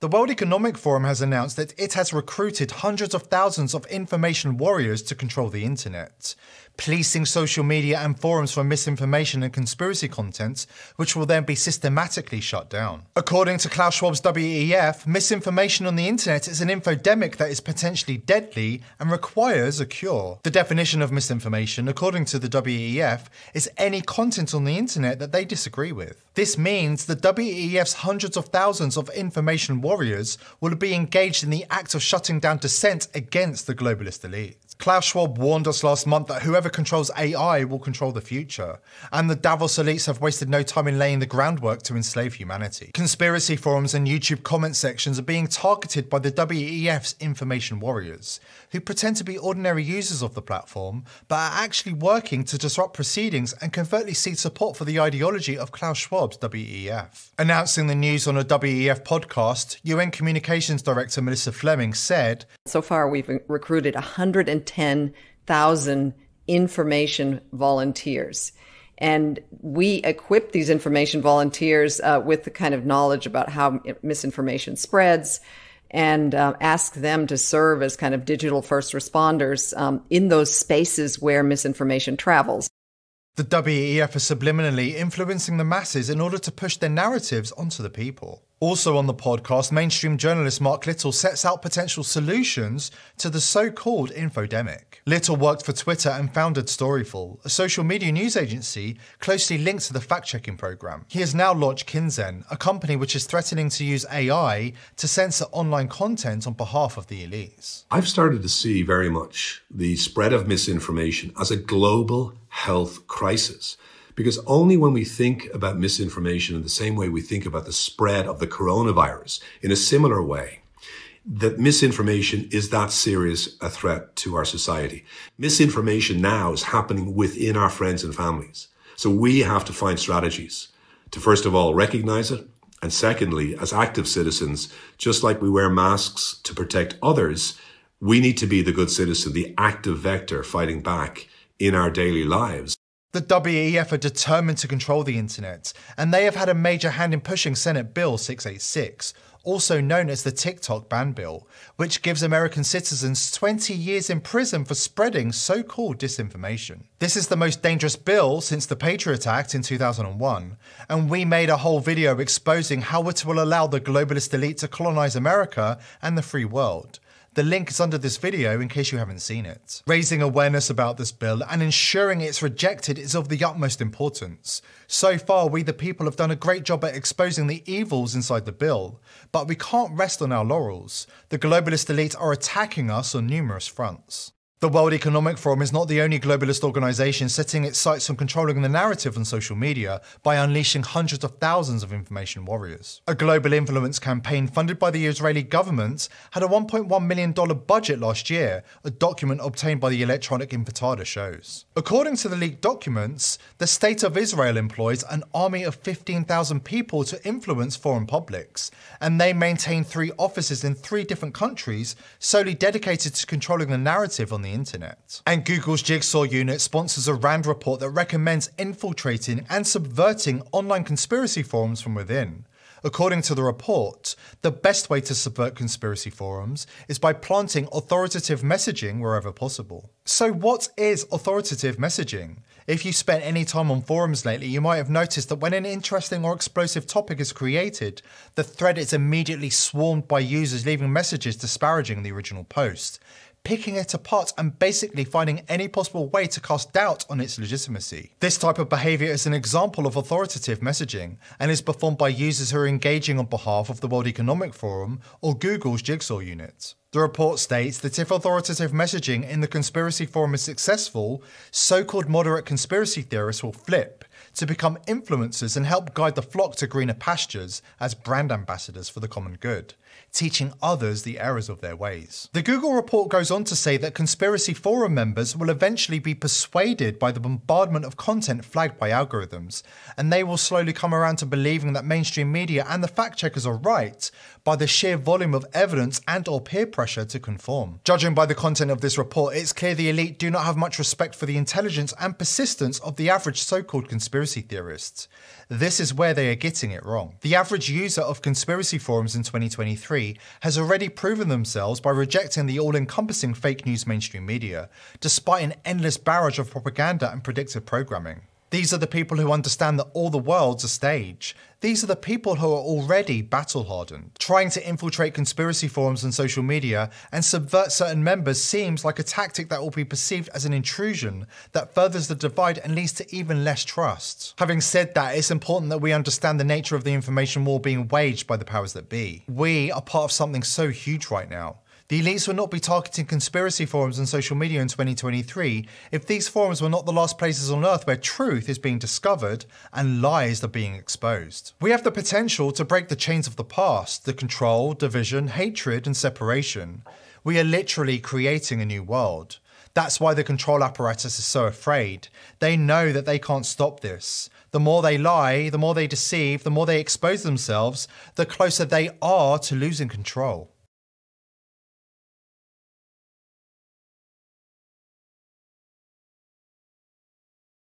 The World Economic Forum has announced that it has recruited hundreds of thousands of information warriors to control the internet, policing social media and forums for misinformation and conspiracy content, which will then be systematically shut down. According to Klaus Schwab's WEF, misinformation on the internet is an infodemic that is potentially deadly and requires a cure. The definition of misinformation, according to the WEF, is any content on the internet that they disagree with. This means the WEF's hundreds of thousands of information warriors will be engaged in the act of shutting down dissent against the globalist elite. Klaus Schwab warned us last month that whoever controls AI will control the future, and the Davos elites have wasted no time in laying the groundwork to enslave humanity. Conspiracy forums and YouTube comment sections are being targeted by the WEF's information warriors, who pretend to be ordinary users of the platform, but are actually working to disrupt proceedings and covertly seek support for the ideology of Klaus Schwab's WEF. Announcing the news on a WEF podcast, UN Communications Director Melissa Fleming said, So far, we've recruited 110,000 information volunteers. And we equip these information volunteers uh, with the kind of knowledge about how misinformation spreads and uh, ask them to serve as kind of digital first responders um, in those spaces where misinformation travels. The WEF is subliminally influencing the masses in order to push their narratives onto the people. Also on the podcast, mainstream journalist Mark Little sets out potential solutions to the so called infodemic. Little worked for Twitter and founded Storyful, a social media news agency closely linked to the fact checking program. He has now launched Kinzen, a company which is threatening to use AI to censor online content on behalf of the elites. I've started to see very much the spread of misinformation as a global health crisis. Because only when we think about misinformation in the same way we think about the spread of the coronavirus in a similar way, that misinformation is that serious a threat to our society. Misinformation now is happening within our friends and families. So we have to find strategies to first of all recognize it. And secondly, as active citizens, just like we wear masks to protect others, we need to be the good citizen, the active vector fighting back in our daily lives. The WEF are determined to control the internet, and they have had a major hand in pushing Senate Bill 686, also known as the TikTok ban bill, which gives American citizens 20 years in prison for spreading so called disinformation. This is the most dangerous bill since the Patriot Act in 2001, and we made a whole video exposing how it will allow the globalist elite to colonize America and the free world. The link is under this video in case you haven't seen it. Raising awareness about this bill and ensuring it's rejected is of the utmost importance. So far, we the people have done a great job at exposing the evils inside the bill, but we can't rest on our laurels. The globalist elite are attacking us on numerous fronts. The World Economic Forum is not the only globalist organization setting its sights on controlling the narrative on social media by unleashing hundreds of thousands of information warriors. A global influence campaign funded by the Israeli government had a $1.1 million budget last year, a document obtained by the Electronic Intifada shows. According to the leaked documents, the State of Israel employs an army of 15,000 people to influence foreign publics, and they maintain three offices in three different countries solely dedicated to controlling the narrative on the the internet. And Google's Jigsaw unit sponsors a RAND report that recommends infiltrating and subverting online conspiracy forums from within. According to the report, the best way to subvert conspiracy forums is by planting authoritative messaging wherever possible. So, what is authoritative messaging? If you spent any time on forums lately, you might have noticed that when an interesting or explosive topic is created, the thread is immediately swarmed by users leaving messages disparaging the original post picking it apart and basically finding any possible way to cast doubt on its legitimacy. This type of behavior is an example of authoritative messaging and is performed by users who are engaging on behalf of the World Economic Forum or Google's Jigsaw unit. The report states that if authoritative messaging in the conspiracy forum is successful, so called moderate conspiracy theorists will flip to become influencers and help guide the flock to greener pastures as brand ambassadors for the common good teaching others the errors of their ways. The Google report goes on to say that conspiracy forum members will eventually be persuaded by the bombardment of content flagged by algorithms, and they will slowly come around to believing that mainstream media and the fact checkers are right by the sheer volume of evidence and or peer pressure to conform. Judging by the content of this report, it's clear the elite do not have much respect for the intelligence and persistence of the average so-called conspiracy theorists. This is where they are getting it wrong. The average user of conspiracy forums in 2023 has already proven themselves by rejecting the all fake news mainstream media, despite an endless barrage of propaganda and predictive programming. These are the people who understand that all the world's a stage. These are the people who are already battle hardened. Trying to infiltrate conspiracy forums and social media and subvert certain members seems like a tactic that will be perceived as an intrusion that furthers the divide and leads to even less trust. Having said that, it's important that we understand the nature of the information war being waged by the powers that be. We are part of something so huge right now. The elites will not be targeting conspiracy forums and social media in 2023 if these forums were not the last places on earth where truth is being discovered and lies are being exposed. We have the potential to break the chains of the past, the control, division, hatred, and separation. We are literally creating a new world. That's why the control apparatus is so afraid. They know that they can't stop this. The more they lie, the more they deceive, the more they expose themselves, the closer they are to losing control.